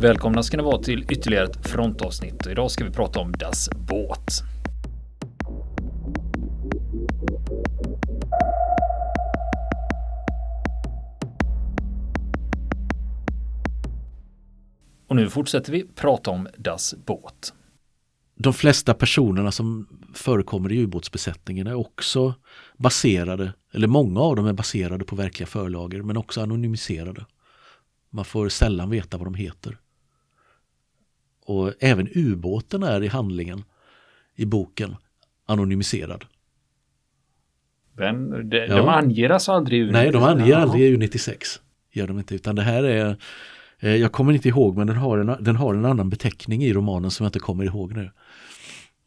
Välkomna ska ni vara till ytterligare ett frontavsnitt. Idag ska vi prata om Das Båt. Nu fortsätter vi prata om Das Båt. De flesta personerna som förekommer i ubåtsbesättningen är också baserade, eller många av dem är baserade på verkliga förlager men också anonymiserade. Man får sällan veta vad de heter. Och även ubåten är i handlingen i boken anonymiserad. Men de, ja. de anger alltså aldrig U96? Nej, de anger aldrig U96. Gör de inte, utan det här är Eh, jag kommer inte ihåg men den har, en, den har en annan beteckning i romanen som jag inte kommer ihåg nu.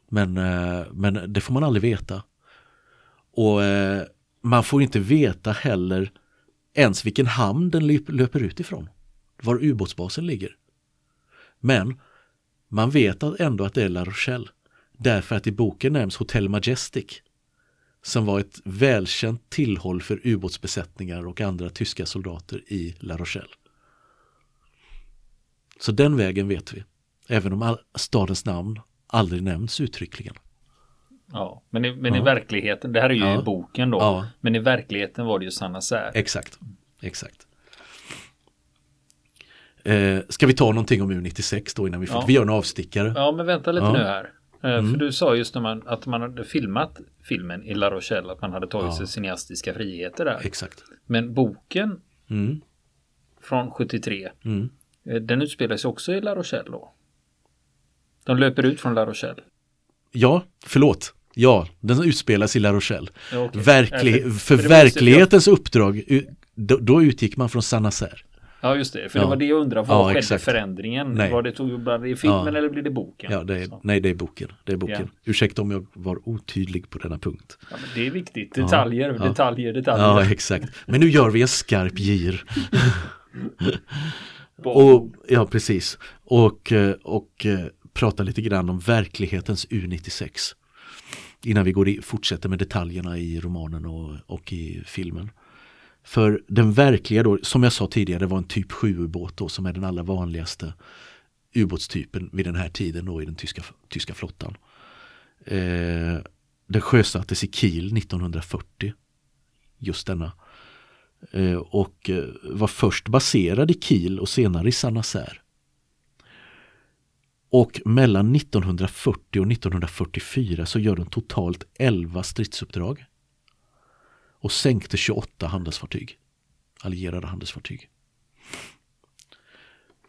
Men, eh, men det får man aldrig veta. Och eh, man får inte veta heller ens vilken hamn den löper ut ifrån. Var ubåtsbasen ligger. Men man vet ändå att det är La Rochelle. Därför att i boken nämns Hotel Majestic. Som var ett välkänt tillhåll för ubåtsbesättningar och andra tyska soldater i La Rochelle. Så den vägen vet vi. Även om stadens namn aldrig nämns uttryckligen. Ja, men i, men ja. i verkligheten, det här är ju ja. i boken då, ja. men i verkligheten var det ju Sanna Sär. Exakt, exakt. Eh, ska vi ta någonting om U96 då innan vi, ja. vi gör en avstickare? Ja, men vänta lite nu här. Eh, mm. För du sa just när man, att man hade filmat filmen i La Rochelle, att man hade tagit sig cineastiska friheter där. Exakt. Men boken mm. från 73, mm. Eh, den utspelar sig också i La Rochelle då? De löper ut från La Rochelle? Ja, förlåt. Ja, den utspelas i La Rochelle. Ja, okay. Verklig, för, för, för verklighetens uppdrag, då, då, utgick man från Saint Nazaire. Ja just det, för ja. det var det jag undrade. Vad ja, skedde exakt. förändringen? Nej. Var det tog det i filmen ja. eller blir det boken? Ja, det är, nej det är boken. Det är boken. Ja. Ursäkta om jag var otydlig på denna punkt. Ja, det är viktigt. Detaljer, ja. detaljer, detaljer. Ja, exakt. Men nu gör vi en skarp gir. och, ja, precis. Och, eh, och eh, prata lite grann om verklighetens U96. Innan vi går i, fortsätter med detaljerna i romanen och, och i filmen. För den verkliga då, som jag sa tidigare, var en typ 7-ubåt då som är den allra vanligaste ubåtstypen vid den här tiden då i den tyska, tyska flottan. Eh, den sjösattes i Kiel 1940. Just denna. Eh, och eh, var först baserad i Kiel och senare i Saint-Nazaire. Och mellan 1940 och 1944 så gör den totalt 11 stridsuppdrag och sänkte 28 handelsfartyg. Allierade handelsfartyg.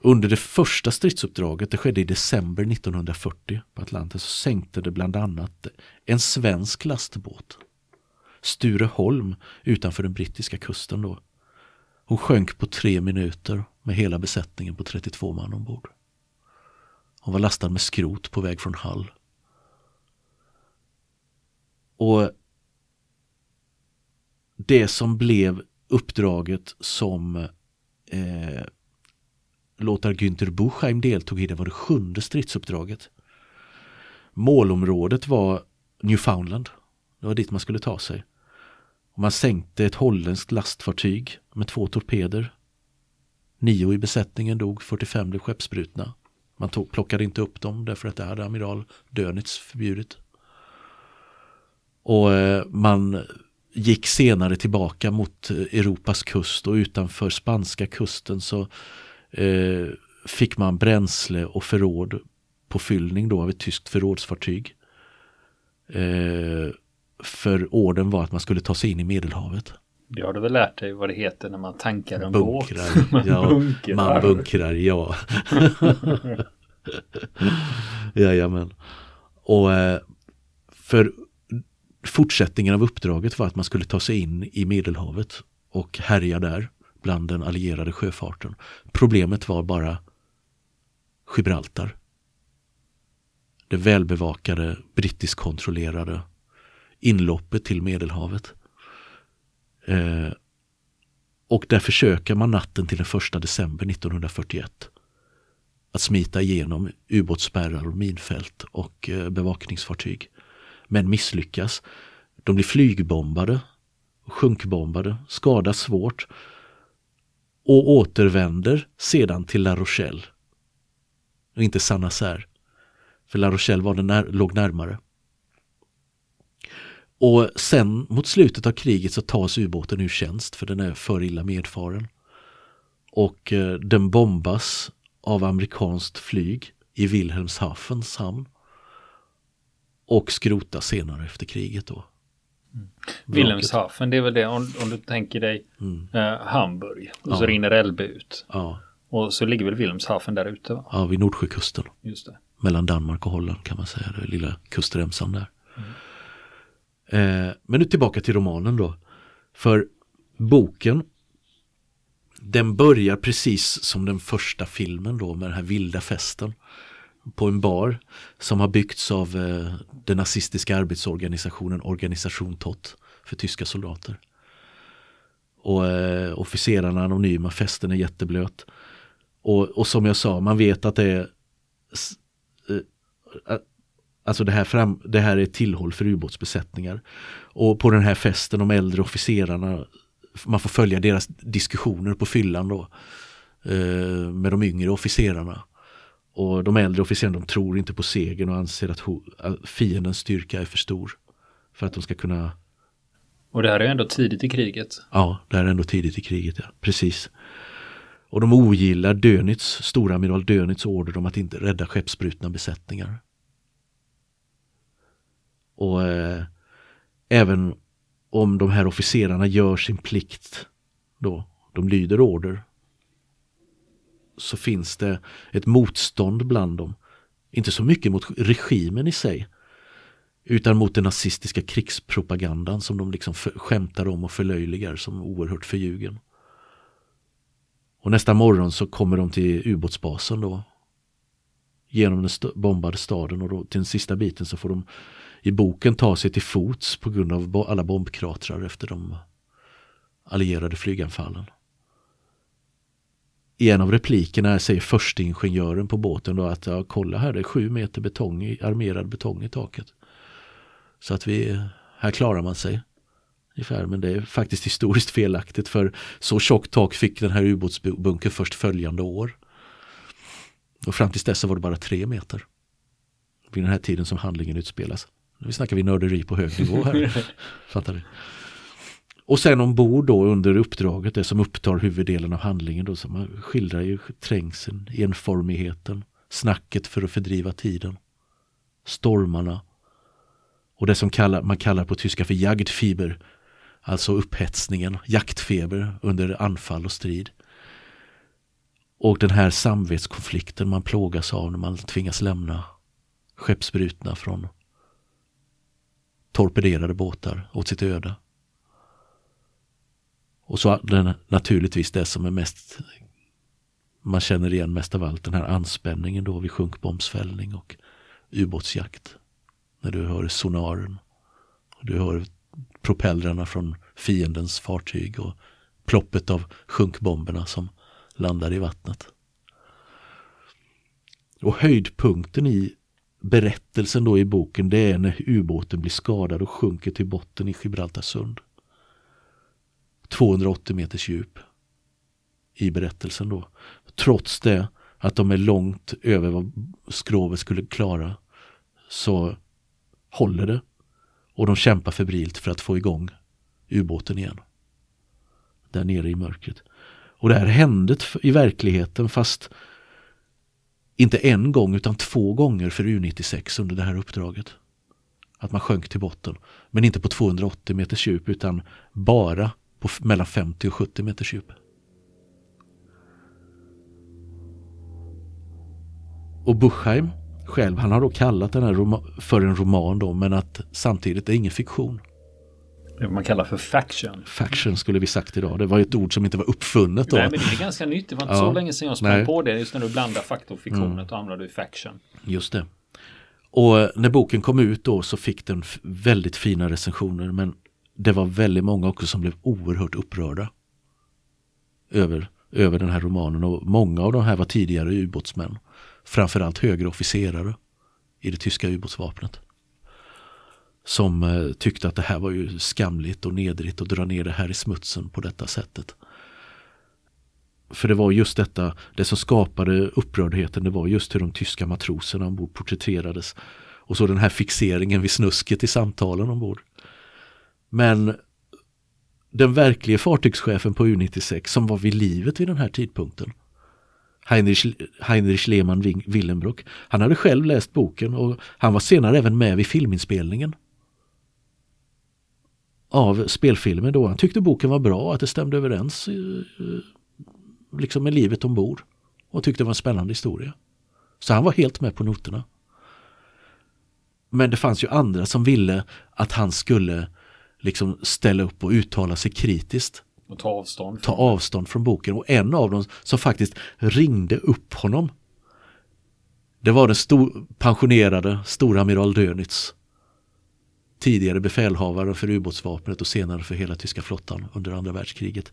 Under det första stridsuppdraget, det skedde i december 1940 på Atlanten, så sänkte det bland annat en svensk lastbåt. Stureholm utanför den brittiska kusten då. Hon sjönk på tre minuter med hela besättningen på 32 man ombord. Hon var lastad med skrot på väg från Hall. Och det som blev uppdraget som eh, låtar Günther Buchheim deltog i, det var det sjunde stridsuppdraget. Målområdet var Newfoundland. Det var dit man skulle ta sig. Och man sänkte ett holländskt lastfartyg med två torpeder. Nio i besättningen dog, 45 blev skeppsbrutna. Man tog, plockade inte upp dem därför att det hade amiral Dönitz förbjudit. Och eh, man gick senare tillbaka mot eh, Europas kust och utanför spanska kusten så eh, fick man bränsle och förråd på fyllning då av ett tyskt förrådsfartyg. Eh, för orden var att man skulle ta sig in i Medelhavet. Det har du väl lärt dig vad det heter när man tankar en bunkrar, båt? ja, bunkrar. Man bunkrar, ja. Jajamän. Och eh, för fortsättningen av uppdraget var att man skulle ta sig in i Medelhavet och härja där bland den allierade sjöfarten. Problemet var bara Gibraltar. Det välbevakade, brittiskt kontrollerade inloppet till Medelhavet. Eh, och där försöker man natten till den första december 1941 att smita igenom ubåtsspärrar och minfält och eh, bevakningsfartyg. Men misslyckas. De blir flygbombade, sjunkbombade, skadas svårt och återvänder sedan till La Rochelle. Och inte Saint-Nazaire. För La Rochelle var den när, låg närmare. Och sen mot slutet av kriget så tas ubåten ur tjänst för den är för illa medfaren. Och eh, den bombas av amerikanskt flyg i Wilhelmshavens hamn. Och skrotas senare efter kriget då. Mm. Wilhelmshaven, det är väl det om, om du tänker dig mm. eh, Hamburg och ja. så rinner Elbe ut. Ja. Och så ligger väl Wilhelmshaven där ute? Va? Ja, vid Nordsjökusten. Mellan Danmark och Holland kan man säga, det lilla kustremsan där. Mm. Eh, men nu tillbaka till romanen då. För boken den börjar precis som den första filmen då med den här vilda festen på en bar som har byggts av eh, den nazistiska arbetsorganisationen Organisation Tott för tyska soldater. Och eh, officerarna anonyma, festen är jätteblöt. Och, och som jag sa, man vet att det är eh, Alltså det här, fram, det här är tillhåll för ubåtsbesättningar. Och på den här festen, de äldre officerarna, man får följa deras diskussioner på fyllan då. Eh, med de yngre officerarna. Och de äldre officerarna de tror inte på segern och anser att, att fiendens styrka är för stor. För att de ska kunna och det här är ändå tidigt i kriget. Ja, det här är ändå tidigt i kriget, ja. Precis. Och de ogillar Dönitz, storamiral Dönitz order om att inte rädda skeppsbrutna besättningar. Och eh, även om de här officerarna gör sin plikt då, de lyder order, så finns det ett motstånd bland dem. Inte så mycket mot regimen i sig, utan mot den nazistiska krigspropagandan som de liksom skämtar om och förlöjligar som oerhört förljugen. Och nästa morgon så kommer de till ubåtsbasen då. Genom den st bombade staden och då, till den sista biten så får de i boken ta sig till fots på grund av alla bombkratrar efter de allierade flyganfallen. I en av replikerna säger försteingenjören på båten då att ja, kolla här det är sju meter betong, armerad betong i taket. Så att vi, här klarar man sig. Ungefär, men det är faktiskt historiskt felaktigt för så tjockt tak fick den här ubåtsbunkern först följande år. Och fram tills dess var det bara tre meter. Vid den här tiden som handlingen utspelas. Nu snackar vi nörderi på hög nivå här. Fattar du? Och sen ombord då under uppdraget, det som upptar huvuddelen av handlingen då, som skildrar ju trängseln, enformigheten, snacket för att fördriva tiden, stormarna och det som kallar, man kallar på tyska för jagdfiber, alltså upphetsningen, jaktfeber under anfall och strid. Och den här samvetskonflikten man plågas av när man tvingas lämna skeppsbrutna från torpederade båtar åt sitt öde. Och så den, naturligtvis det som är mest man känner igen mest av allt, den här anspänningen då vid sjunkbombsfällning och ubåtsjakt. När du hör sonaren. Och du hör propellrarna från fiendens fartyg och ploppet av sjunkbomberna som landar i vattnet. Och höjdpunkten i berättelsen då i boken det är när ubåten blir skadad och sjunker till botten i Gibraltarsund. 280 meters djup i berättelsen då. Trots det att de är långt över vad skrovet skulle klara så håller det. Och de kämpar febrilt för att få igång ubåten igen. Där nere i mörkret. Och det här hände i verkligheten fast inte en gång utan två gånger för U96 under det här uppdraget. Att man sjönk till botten. Men inte på 280 meters djup utan bara på mellan 50 och 70 meters djup. Och Buchheim själv, han har då kallat den här för en roman då, men att samtidigt är ingen fiktion. Det man kallar för faction. Faction skulle vi sagt idag. Det var ett ord som inte var uppfunnet då. Nej, men det är ganska nytt. Det var inte ja. så länge sedan jag sprang på det. Just när du blandar fakta och fiktion, mm. då hamnar du i faction. Just det. Och när boken kom ut då så fick den väldigt fina recensioner men det var väldigt många också som blev oerhört upprörda över över den här romanen och många av de här var tidigare ubåtsmän. Framförallt högre officerare i det tyska ubåtsvapnet. Som eh, tyckte att det här var ju skamligt och nedrigt att dra ner det här i smutsen på detta sättet. För det var just detta, det som skapade upprördheten, det var just hur de tyska matroserna ombord porträtterades. Och så den här fixeringen vid snusket i samtalen ombord. Men den verkliga fartygschefen på U96 som var vid livet vid den här tidpunkten Heinrich, Heinrich Lehmann Willenbrock. Han hade själv läst boken och han var senare även med vid filminspelningen av spelfilmen då. Han tyckte boken var bra, att det stämde överens eh, liksom med livet ombord och tyckte det var en spännande historia. Så han var helt med på noterna. Men det fanns ju andra som ville att han skulle liksom ställa upp och uttala sig kritiskt. Och ta avstånd. Ta avstånd från boken. Och en av dem som faktiskt ringde upp honom. Det var den stor, pensionerade storamiral Dönitz. Tidigare befälhavare för ubåtsvapnet och senare för hela tyska flottan under andra världskriget.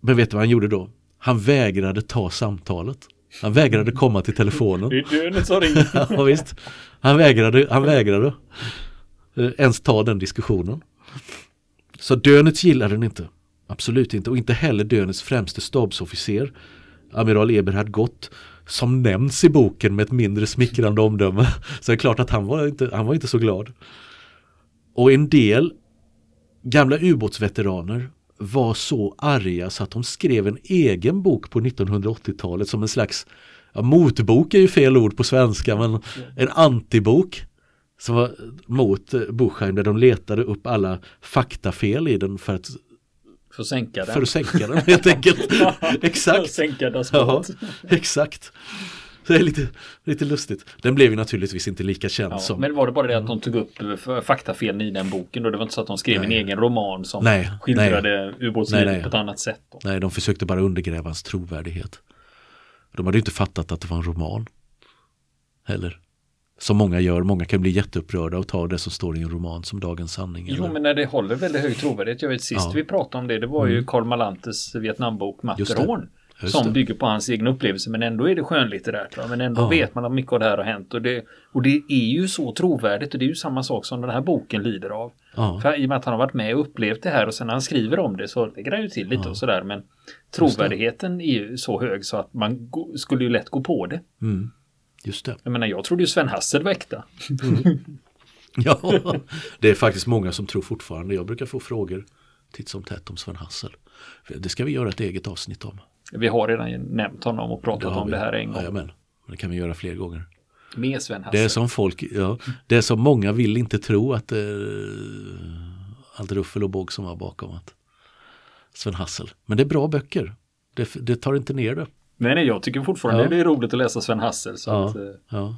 Men vet du vad han gjorde då? Han vägrade ta samtalet. Han vägrade komma till telefonen. Det är Dönitz som ringer. ja, visst. Han vägrade, han vägrade eh, ens ta den diskussionen. Så Dönitz gillade den inte. Absolut inte. Och inte heller Dönitz främste stabsofficer, amiral Eberhard Gott, som nämns i boken med ett mindre smickrande omdöme. Så det är klart att han var inte, han var inte så glad. Och en del gamla ubåtsveteraner var så arga så att de skrev en egen bok på 1980-talet som en slags ja, motbok är ju fel ord på svenska men en antibok som var mot Buchheim där de letade upp alla faktafel i den för att för att sänka den. För att sänka den helt enkelt. exakt. sänka ja, exakt. Så det är lite, lite lustigt. Den blev ju naturligtvis inte lika känd ja, som... Men var det bara det att de tog upp faktafelen i den boken? Och det var inte så att de skrev nej. en egen roman som nej, skildrade ubåtslivet på ett annat sätt? Då. Nej, de försökte bara undergräva hans trovärdighet. De hade ju inte fattat att det var en roman. Heller. Som många gör. Många kan bli jätteupprörda och ta det som står i en roman som dagens sanning. Jo, eller? men när det håller väldigt hög trovärdighet. Jag vet sist ja. vi pratade om det. Det var ju mm. Karl Malantes Vietnambok Matterhorn. Som bygger på hans egen upplevelse men ändå är det skönlitterärt. Va? Men ändå ja. vet man att mycket av det här har hänt. Och det, och det är ju så trovärdigt och det är ju samma sak som den här boken lider av. Ja. För I och med att han har varit med och upplevt det här och sen när han skriver om det så lägger han ju till lite ja. och sådär. Men trovärdigheten är ju så hög så att man skulle ju lätt gå på det. Mm. Just det. Jag menar jag trodde ju Sven Hassel var äkta. Mm. ja, det är faktiskt många som tror fortfarande. Jag brukar få frågor titt som tätt om Sven Hassel. Det ska vi göra ett eget avsnitt om. Vi har redan nämnt honom och pratat det om det här en gång. Jajamän, det kan vi göra fler gånger. Med Sven Hassel. Det är som folk, ja, det är som många vill inte tro att det allt ruffel och båg som var bakom att Sven Hassel. Men det är bra böcker. Det, det tar inte ner det. Nej, nej, jag tycker fortfarande ja. det är roligt att läsa Sven Hassel. Så ja, att, eh. ja.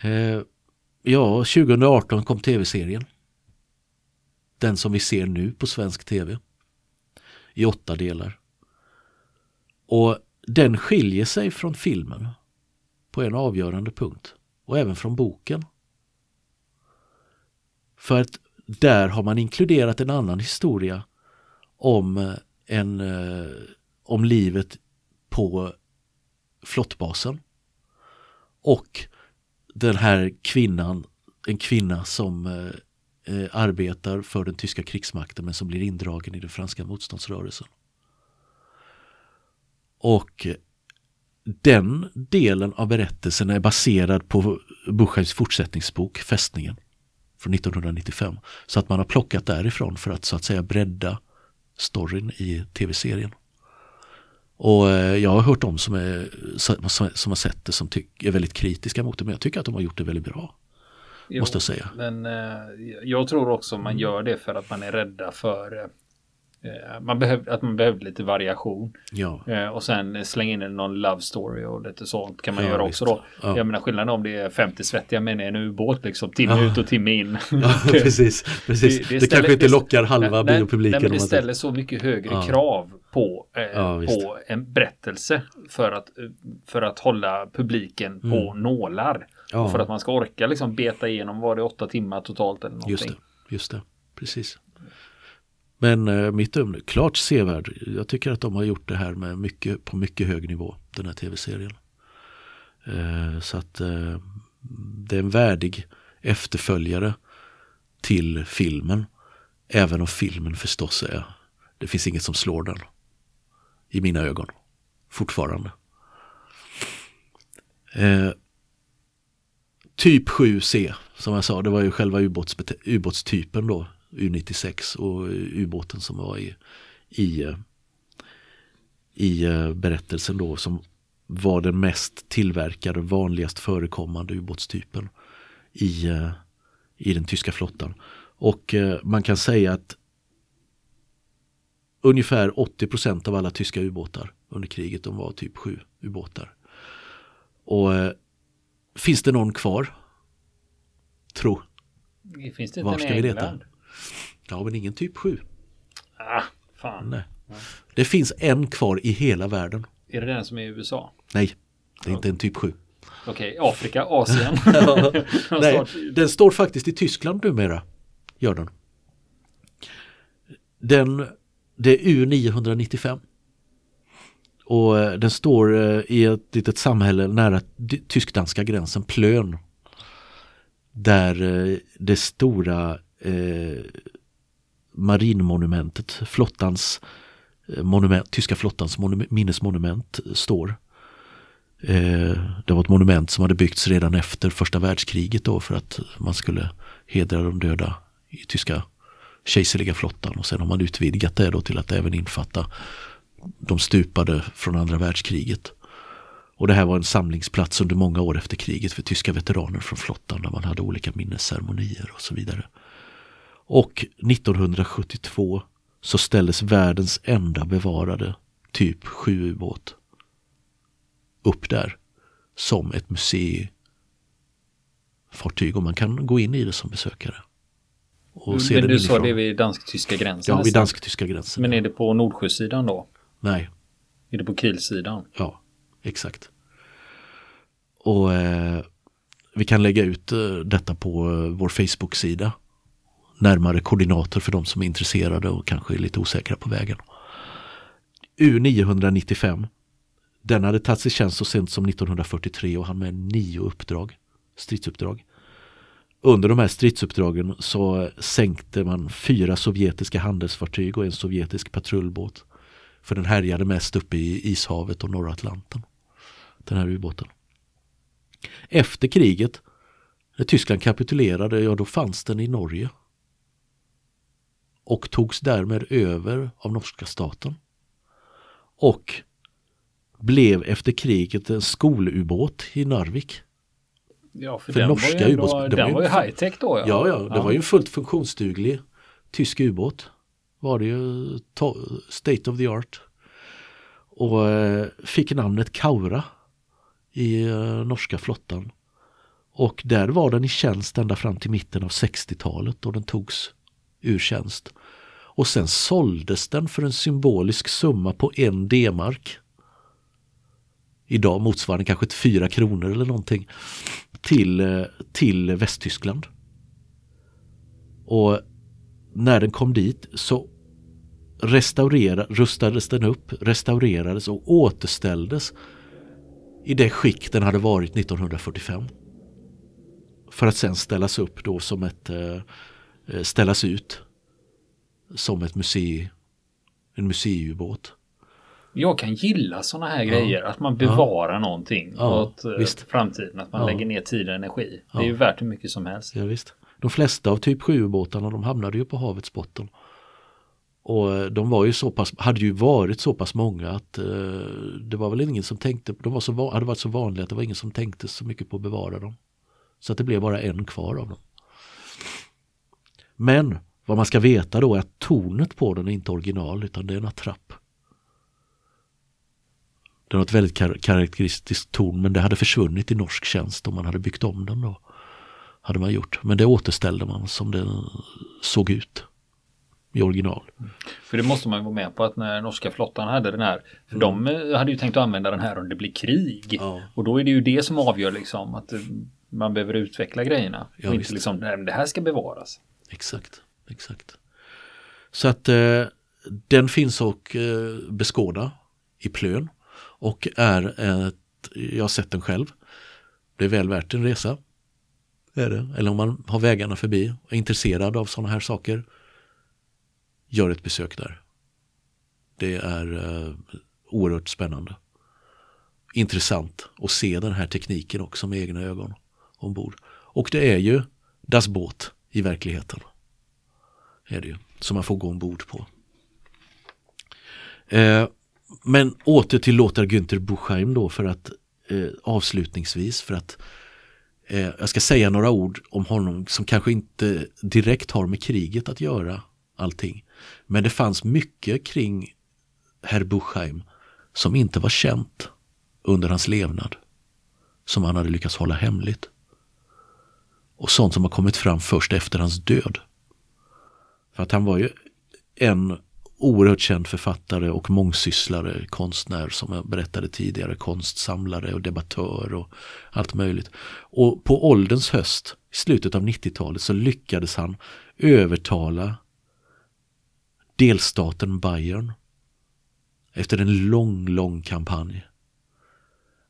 Eh, ja, 2018 kom tv-serien. Den som vi ser nu på svensk tv. I åtta delar. Och den skiljer sig från filmen på en avgörande punkt. Och även från boken. För att där har man inkluderat en annan historia om, eh, en, eh, om livet på flottbasen. Och den här kvinnan, en kvinna som eh, eh, arbetar för den tyska krigsmakten men som blir indragen i den franska motståndsrörelsen. Och den delen av berättelsen är baserad på Buchheims fortsättningsbok Fästningen från 1995. Så att man har plockat därifrån för att så att säga bredda storyn i tv-serien. Och eh, jag har hört om som, är, som, som har sett det som tyck, är väldigt kritiska mot det men jag tycker att de har gjort det väldigt bra. Jo, måste jag säga. Men eh, jag tror också man gör det för att man är rädda för eh, man behöv, att man behövde lite variation. Ja. Eh, och sen slänga in någon love story och lite sånt kan man ja, göra också då. Ja. Jag menar skillnaden om det är 50 svettiga män i en ubåt liksom. Timme ja. ut och timme in. Precis. precis. Det, det, det ställer, kanske inte lockar halva nej, biopubliken. Nej, men det ställer så mycket högre krav på, eh, på en berättelse för att, för att hålla publiken mm. på nålar. Och för att man ska orka liksom beta igenom, var det åtta timmar totalt eller någonting. Just det, just det. precis. Men eh, mitt dömde, klart sevärd. Jag tycker att de har gjort det här med mycket, på mycket hög nivå, den här tv-serien. Eh, så att eh, det är en värdig efterföljare till filmen. Även om filmen förstås är, det finns inget som slår den. I mina ögon. Fortfarande. Eh, typ 7C, som jag sa, det var ju själva ubåtstypen då. U96 och ubåten som var i, i, eh, i eh, berättelsen då som var den mest tillverkade, vanligast förekommande ubåtstypen i, eh, i den tyska flottan. Och eh, man kan säga att ungefär 80% av alla tyska ubåtar under kriget de var typ 7 ubåtar. Och finns det någon kvar? Tro. Finns det inte Var ska vi leta? Ja, men ingen typ 7. Ah, fan. Nej. Det finns en kvar i hela världen. Är det den som är i USA? Nej, det är inte en typ 7. Okej, okay, Afrika, Asien. Nej, den står faktiskt i Tyskland numera. Gör den. Den, det är U995. Och eh, den står eh, i ett litet samhälle nära tysk-danska gränsen, Plön. Där eh, det stora eh, marinmonumentet, flottans monument, tyska flottans minnesmonument står. Eh, det var ett monument som hade byggts redan efter första världskriget då för att man skulle hedra de döda i tyska kejserliga flottan och sen har man utvidgat det då till att även infatta de stupade från andra världskriget. Och det här var en samlingsplats under många år efter kriget för tyska veteraner från flottan där man hade olika minnesceremonier och så vidare. Och 1972 så ställdes världens enda bevarade typ 7-ubåt upp där som ett museifartyg och man kan gå in i det som besökare. Och Men se du sa det vid dansk-tyska gränsen? Ja, vid dansk-tyska gränsen. Men är det på Nordsjösidan då? Nej. Är det på Kielsidan? Ja, exakt. Och eh, vi kan lägga ut eh, detta på eh, vår Facebook-sida närmare koordinater för de som är intresserade och kanske är lite osäkra på vägen. U995 den hade tagits i tjänst så sent som 1943 och han med nio uppdrag, stridsuppdrag. Under de här stridsuppdragen så sänkte man fyra sovjetiska handelsfartyg och en sovjetisk patrullbåt. För den härjade mest uppe i Ishavet och norra Atlanten. Den här ubåten. Efter kriget, när Tyskland kapitulerade, ja då fanns den i Norge och togs därmed över av norska staten. Och blev efter kriget en skolubåt i Narvik. Ja, för, för den, norska var ju, ändå, den, den var ju high tech då. Ja, ja, ja det ja. var ju en fullt funktionsduglig tysk ubåt. Var det ju state of the art. Och eh, fick namnet Kaura i eh, norska flottan. Och där var den i tjänst ända fram till mitten av 60-talet då den togs ur tjänst. Och sen såldes den för en symbolisk summa på en D-mark. Idag motsvarande kanske ett fyra kronor eller någonting. Till, eh, till Västtyskland. Och när den kom dit så restaurera, rustades den upp, restaurerades och återställdes i det skick den hade varit 1945. För att sen ställas upp då som ett eh, ställas ut som ett museum, en museiubåt. Jag kan gilla sådana här ja. grejer, att man bevarar ja. någonting ja, åt eh, visst. framtiden, att man ja. lägger ner tid och energi. Det är ju värt hur mycket som helst. Ja, visst. De flesta av typ 7-ubåtarna de hamnade ju på havets botten. Och eh, de var ju så pass, hade ju varit så pass många att uh, det var väl ingen som tänkte, de var så, hade varit så vanliga att det var ingen som tänkte så mycket på att bevara dem. Så att det blev bara en kvar av dem. Men vad man ska veta då är att tonet på den är inte original utan det är en attrapp. Den har ett väldigt kar karaktäristiskt ton men det hade försvunnit i norsk tjänst om man hade byggt om den då. Hade man gjort. Men det återställde man som den såg ut i original. För det måste man vara med på att när norska flottan hade den här, för mm. de eh, hade ju tänkt att använda den här om det blir krig. Ja. Och då är det ju det som avgör liksom att eh, man behöver utveckla grejerna. Ja, och inte liksom, nej, det här ska bevaras. Exakt exakt. Så att eh, den finns att eh, beskåda i Plön och är ett, jag har sett den själv. Det är väl värt en resa. Är det. Eller om man har vägarna förbi och är intresserad av sådana här saker. Gör ett besök där. Det är eh, oerhört spännande. Intressant att se den här tekniken också med egna ögon ombord. Och det är ju Das Båt i verkligheten. Är det ju, som man får gå ombord på. Eh, men åter till låtar Günther Buchheim då för att eh, avslutningsvis för att eh, jag ska säga några ord om honom som kanske inte direkt har med kriget att göra allting. Men det fanns mycket kring herr Buchheim som inte var känt under hans levnad. Som han hade lyckats hålla hemligt. Och sånt som har kommit fram först efter hans död. För att han var ju en oerhört känd författare och mångsysslare, konstnär som jag berättade tidigare, konstsamlare och debattör och allt möjligt. Och på ålderns höst, i slutet av 90-talet, så lyckades han övertala delstaten Bayern efter en lång, lång kampanj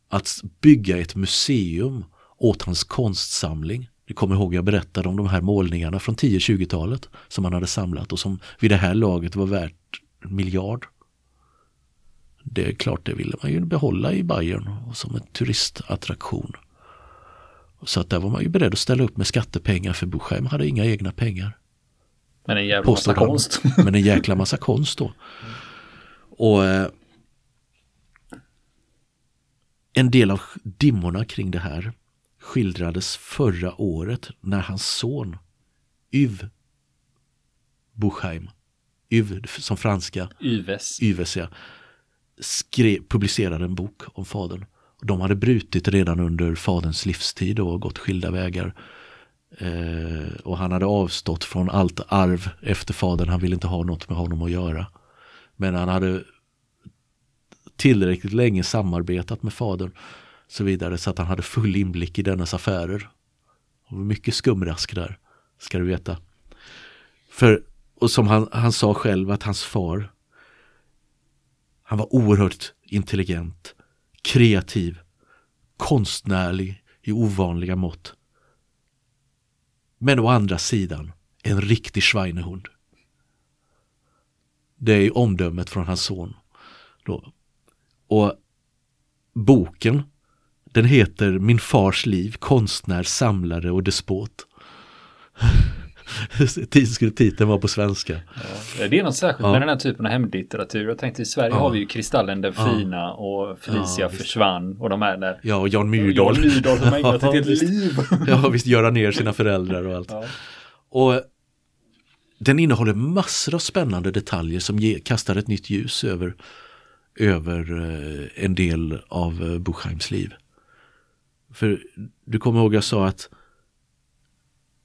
att bygga ett museum åt hans konstsamling. Ni kommer ihåg jag berättade om de här målningarna från 10-20-talet som han hade samlat och som vid det här laget var värt en miljard. Det är klart, det ville man ju behålla i Bayern som en turistattraktion. Så att där var man ju beredd att ställa upp med skattepengar för Buchheim hade inga egna pengar. Men en jävla massa konst. Men en jäkla massa konst då. Och eh, en del av dimmorna kring det här skildrades förra året när hans son Yves Buchheim, Yves som franska, Yves, Yves ja, skrev, publicerade en bok om fadern. De hade brutit redan under faderns livstid och gått skilda vägar. Eh, och han hade avstått från allt arv efter fadern. Han ville inte ha något med honom att göra. Men han hade tillräckligt länge samarbetat med fadern så vidare så att han hade full inblick i dennes affärer. Och mycket skumrask där, ska du veta. För, och som han, han sa själv att hans far, han var oerhört intelligent, kreativ, konstnärlig i ovanliga mått. Men å andra sidan en riktig Schweinehund. Det är omdömet från hans son. Då. Och boken den heter Min fars liv, konstnär, samlare och despot. titeln vara på svenska. Ja, det är något särskilt ja. med den här typen av hemlitteratur. Jag tänkte i Sverige ja. har vi ju Kristallen den fina och Felicia försvann och de är där. Ja, och Jan Myrdal. Jan Myrdal som ägnat ett helt liv. ja, visst göra ner sina föräldrar och allt. Och den innehåller massor av spännande detaljer som ge, kastar ett nytt ljus över, över eh, en del av eh, Buchheims liv. För du kommer ihåg jag sa att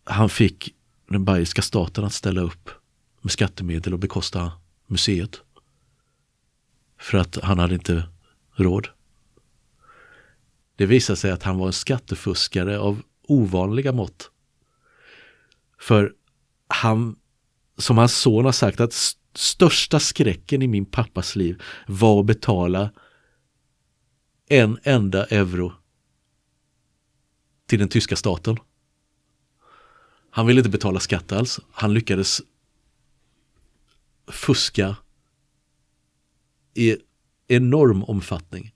han fick den bayerska staten att ställa upp med skattemedel och bekosta museet. För att han hade inte råd. Det visade sig att han var en skattefuskare av ovanliga mått. För han, som hans son har sagt, att största skräcken i min pappas liv var att betala en enda euro till den tyska staten. Han ville inte betala skatt alls. Han lyckades fuska i enorm omfattning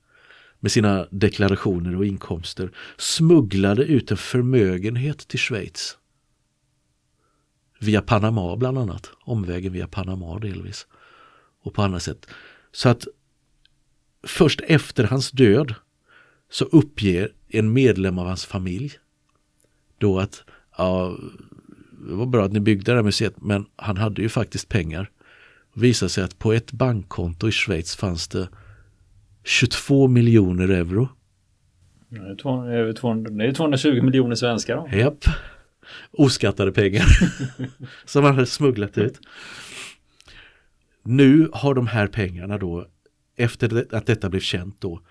med sina deklarationer och inkomster. Smugglade ut en förmögenhet till Schweiz. Via Panama bland annat. Omvägen via Panama delvis. Och på andra sätt. Så att först efter hans död så uppger en medlem av hans familj då att ja, det var bra att ni byggde det här museet men han hade ju faktiskt pengar. Det visade sig att på ett bankkonto i Schweiz fanns det 22 miljoner euro. Det är 220 miljoner svenskar då. Japp. Oskattade pengar som han hade smugglat ut. Nu har de här pengarna då efter att detta blev känt då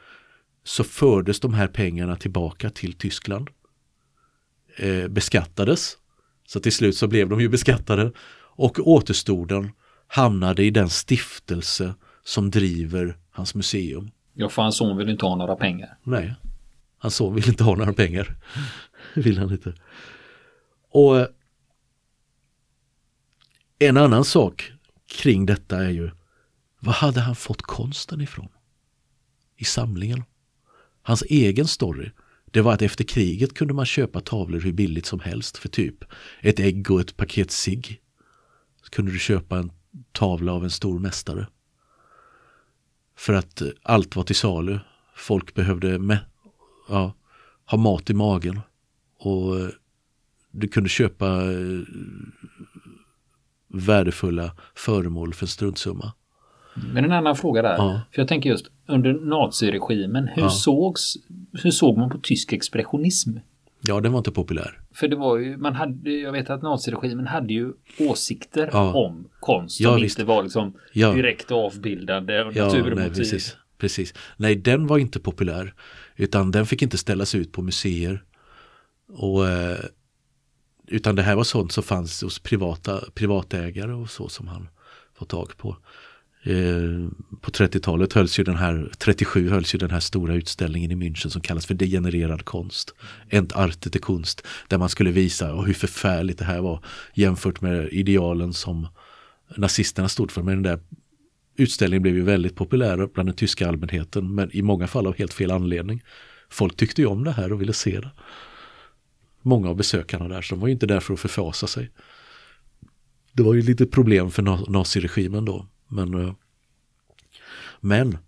så fördes de här pengarna tillbaka till Tyskland. Eh, beskattades. Så till slut så blev de ju beskattade. Och återstoden hamnade i den stiftelse som driver hans museum. Ja, för hans son vill inte ha några pengar. Nej, hans son vill inte ha några pengar. vill han inte. Och eh, en annan sak kring detta är ju, vad hade han fått konsten ifrån? I samlingen. Hans egen story, det var att efter kriget kunde man köpa tavlor hur billigt som helst för typ ett ägg och ett paket cigg. Så kunde du köpa en tavla av en stor mästare. För att eh, allt var till salu. Folk behövde med, ja, ha mat i magen. Och eh, du kunde köpa eh, värdefulla föremål för struntsumma. Men en annan fråga där. Ja. För jag tänker just under naziregimen, hur, ja. sågs, hur såg man på tysk expressionism? Ja, den var inte populär. För det var ju, man hade, jag vet att naziregimen hade ju åsikter ja. om konst som visst. inte var liksom direkt avbildande och ja, naturmotiv. Nej, precis, precis. Nej, den var inte populär. Utan den fick inte ställas ut på museer. Och, eh, utan det här var sånt som fanns hos privata, privatägare och så som han fått tag på. Eh, på 30-talet hölls ju den här, 37 hölls ju den här stora utställningen i München som kallas för degenererad konst. Art till e konst. Där man skulle visa hur förfärligt det här var jämfört med idealen som nazisterna stod för. Men den där utställningen blev ju väldigt populär bland den tyska allmänheten men i många fall av helt fel anledning. Folk tyckte ju om det här och ville se det. Många av besökarna där, så de var ju inte där för att förfasa sig. Det var ju lite problem för naziregimen då. Men, eh, men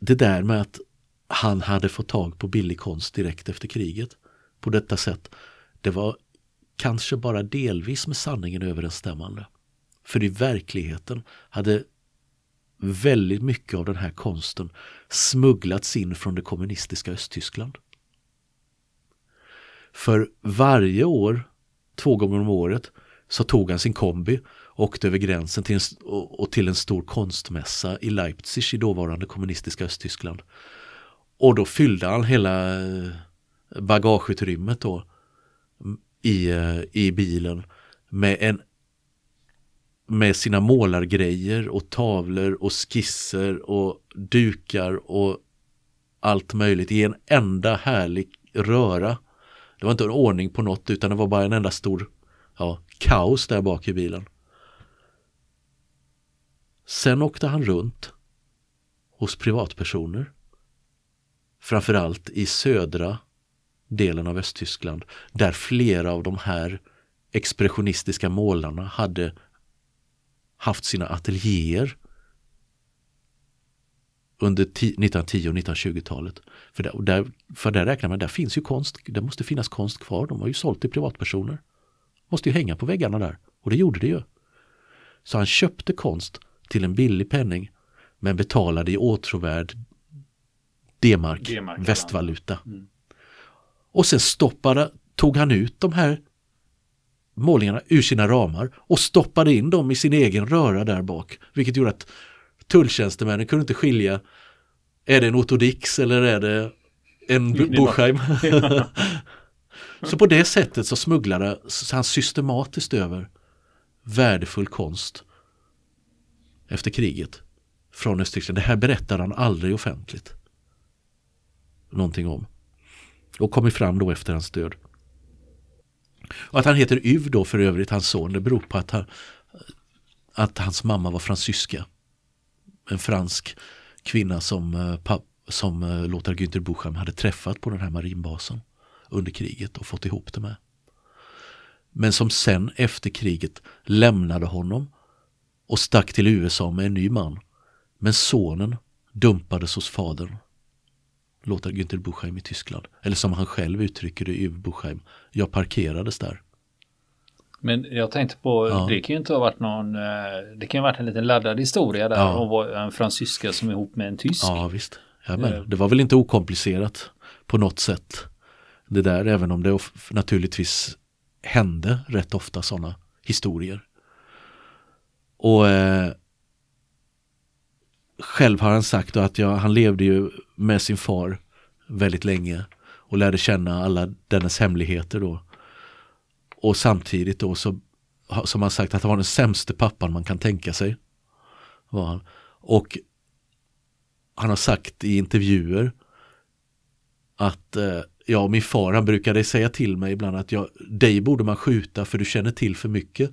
det där med att han hade fått tag på billig konst direkt efter kriget på detta sätt. Det var kanske bara delvis med sanningen överensstämmande. För i verkligheten hade väldigt mycket av den här konsten smugglats in från det kommunistiska Östtyskland. För varje år, två gånger om året, så tog han sin kombi åkte över gränsen till en, och till en stor konstmässa i Leipzig i dåvarande kommunistiska Östtyskland. Och då fyllde han hela eh, bagageutrymmet då i, eh, i bilen med en med sina målargrejer och tavlor och skisser och dukar och allt möjligt i en enda härlig röra. Det var inte en ordning på något utan det var bara en enda stor ja, kaos där bak i bilen. Sen åkte han runt hos privatpersoner. Framförallt i södra delen av Östtyskland där flera av de här expressionistiska målarna hade haft sina ateljéer under 1910 och 1920-talet. För där, där, för där räknar man, där finns ju konst, det måste finnas konst kvar. De har ju sålt till privatpersoner. Måste ju hänga på väggarna där. Och det gjorde det ju. Så han köpte konst till en billig penning men betalade i åtråvärd D-mark, västvaluta. Mm. Och sen stoppade, tog han ut de här målningarna ur sina ramar och stoppade in dem i sin egen röra där bak. Vilket gjorde att tulltjänstemännen kunde inte skilja är det en Otto Dix eller är det en Buchheim? så på det sättet så smugglade han systematiskt över värdefull konst efter kriget från Östtyskland. Det här berättar han aldrig offentligt. Någonting om. Och kommer fram då efter hans död. Och att han heter Uv då för övrigt, hans son, det beror på att, han, att hans mamma var fransyska. En fransk kvinna som, eh, som eh, Lothar Günther-Bucham hade träffat på den här marinbasen under kriget och fått ihop det med. Men som sen efter kriget lämnade honom och stack till USA med en ny man. Men sonen dumpades hos fadern. Låter Günther Buchheim i Tyskland. Eller som han själv uttrycker det, Yves Buchheim. Jag parkerades där. Men jag tänkte på, ja. det kan ju inte ha varit någon, eh, det kan ju ha varit en liten laddad historia där ja. och en fransyska som är ihop med en tysk. Ja visst, ja, men, eh. det var väl inte okomplicerat på något sätt. Det där, även om det naturligtvis hände rätt ofta sådana historier. Och eh, själv har han sagt att jag, han levde ju med sin far väldigt länge och lärde känna alla dennes hemligheter då. Och samtidigt då så som han sagt att han var den sämste pappan man kan tänka sig. Var han. Och han har sagt i intervjuer att eh, ja, min far han brukade säga till mig ibland att jag, dig borde man skjuta för du känner till för mycket.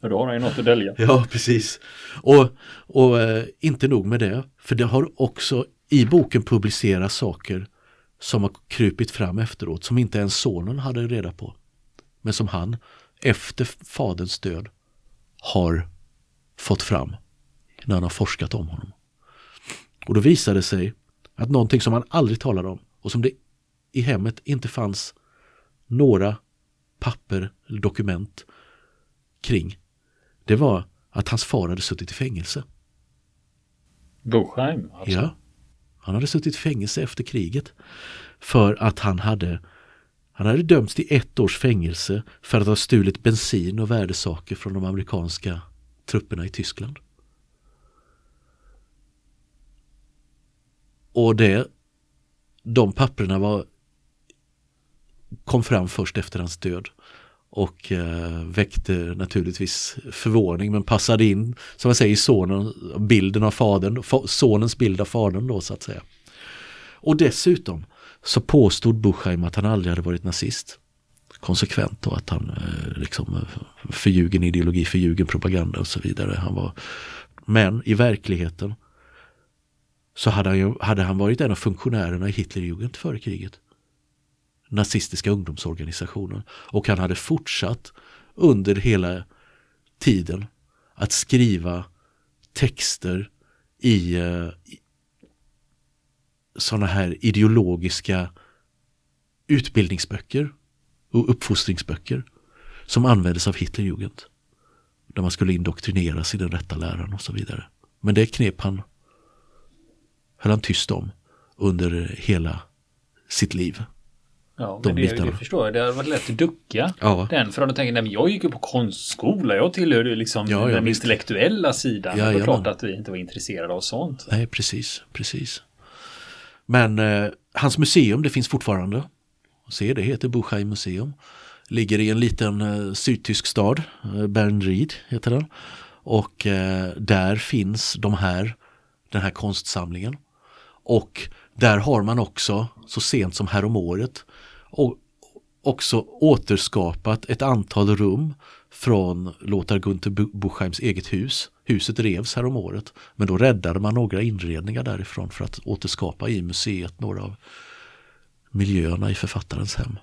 För då har han ju något att dölja. Ja, precis. Och, och eh, inte nog med det, för det har också i boken publicerats saker som har krupit fram efteråt som inte ens sonen hade reda på. Men som han efter faderns död har fått fram när han har forskat om honom. Och då visade det sig att någonting som han aldrig talade om och som det i hemmet inte fanns några papper eller dokument kring. Det var att hans far hade suttit i fängelse. Bochheim? Alltså. Ja. Han hade suttit i fängelse efter kriget. För att han hade han hade dömts till ett års fängelse för att ha stulit bensin och värdesaker från de amerikanska trupperna i Tyskland. Och det, de papperna var, kom fram först efter hans död och eh, väckte naturligtvis förvåning men passade in, som jag säger, i sonen, bilden av fadern, sonens bild av fadern då så att säga. Och dessutom så påstod Buchheim att han aldrig hade varit nazist. Konsekvent då att han eh, liksom eh, förljugen ideologi, förljugen propaganda och så vidare. Han var, men i verkligheten så hade han, ju, hade han varit en av funktionärerna i Hitlerjugend före kriget. Nazistiska ungdomsorganisationen. Och han hade fortsatt under hela tiden att skriva texter i, eh, i sådana här ideologiska utbildningsböcker och uppfostringsböcker som användes av Hitlerjugend. Där man skulle indoktrineras i den rätta läran och så vidare. Men det knep han höll han tyst om under hela sitt liv. Ja, men det, det, förstår jag. Det hade varit lätt att ducka ja. den. För om du tänker, nej men jag gick ju på konstskola. Jag tillhörde liksom ja, den visst. intellektuella sidan. Ja, det var klart att vi inte var intresserade av sånt. Nej, precis, precis. Men eh, hans museum, det finns fortfarande. Se, det heter Buchheim museum. Ligger i en liten eh, sydtysk stad, eh, Bernried heter den. Och eh, där finns de här, den här konstsamlingen. Och där har man också, så sent som häromåret, också återskapat ett antal rum från Lothar Gunther Buchheims eget hus. Huset revs här om året men då räddade man några inredningar därifrån för att återskapa i museet några av miljöerna i författarens hem.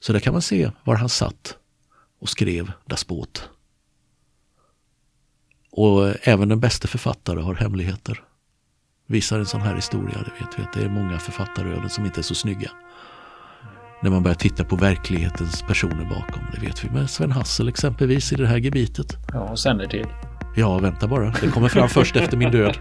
Så där kan man se var han satt och skrev Das Boot. Och även den bästa författare har hemligheter. Visar en sån här historia, det vet vi att det är många författaröden som inte är så snygga när man börjar titta på verklighetens personer bakom. Det vet vi med Sven Hassel exempelvis i det här gebitet. Ja, och sen är till. Ja, vänta bara. Det kommer fram först efter min död.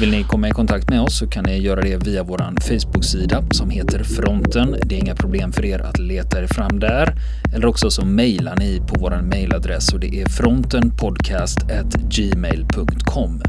Vill ni komma i kontakt med oss så kan ni göra det via vår Facebook-sida som heter Fronten. Det är inga problem för er att leta er fram där. Eller också så mejlar ni på vår mejladress och det är frontenpodcastgmail.com.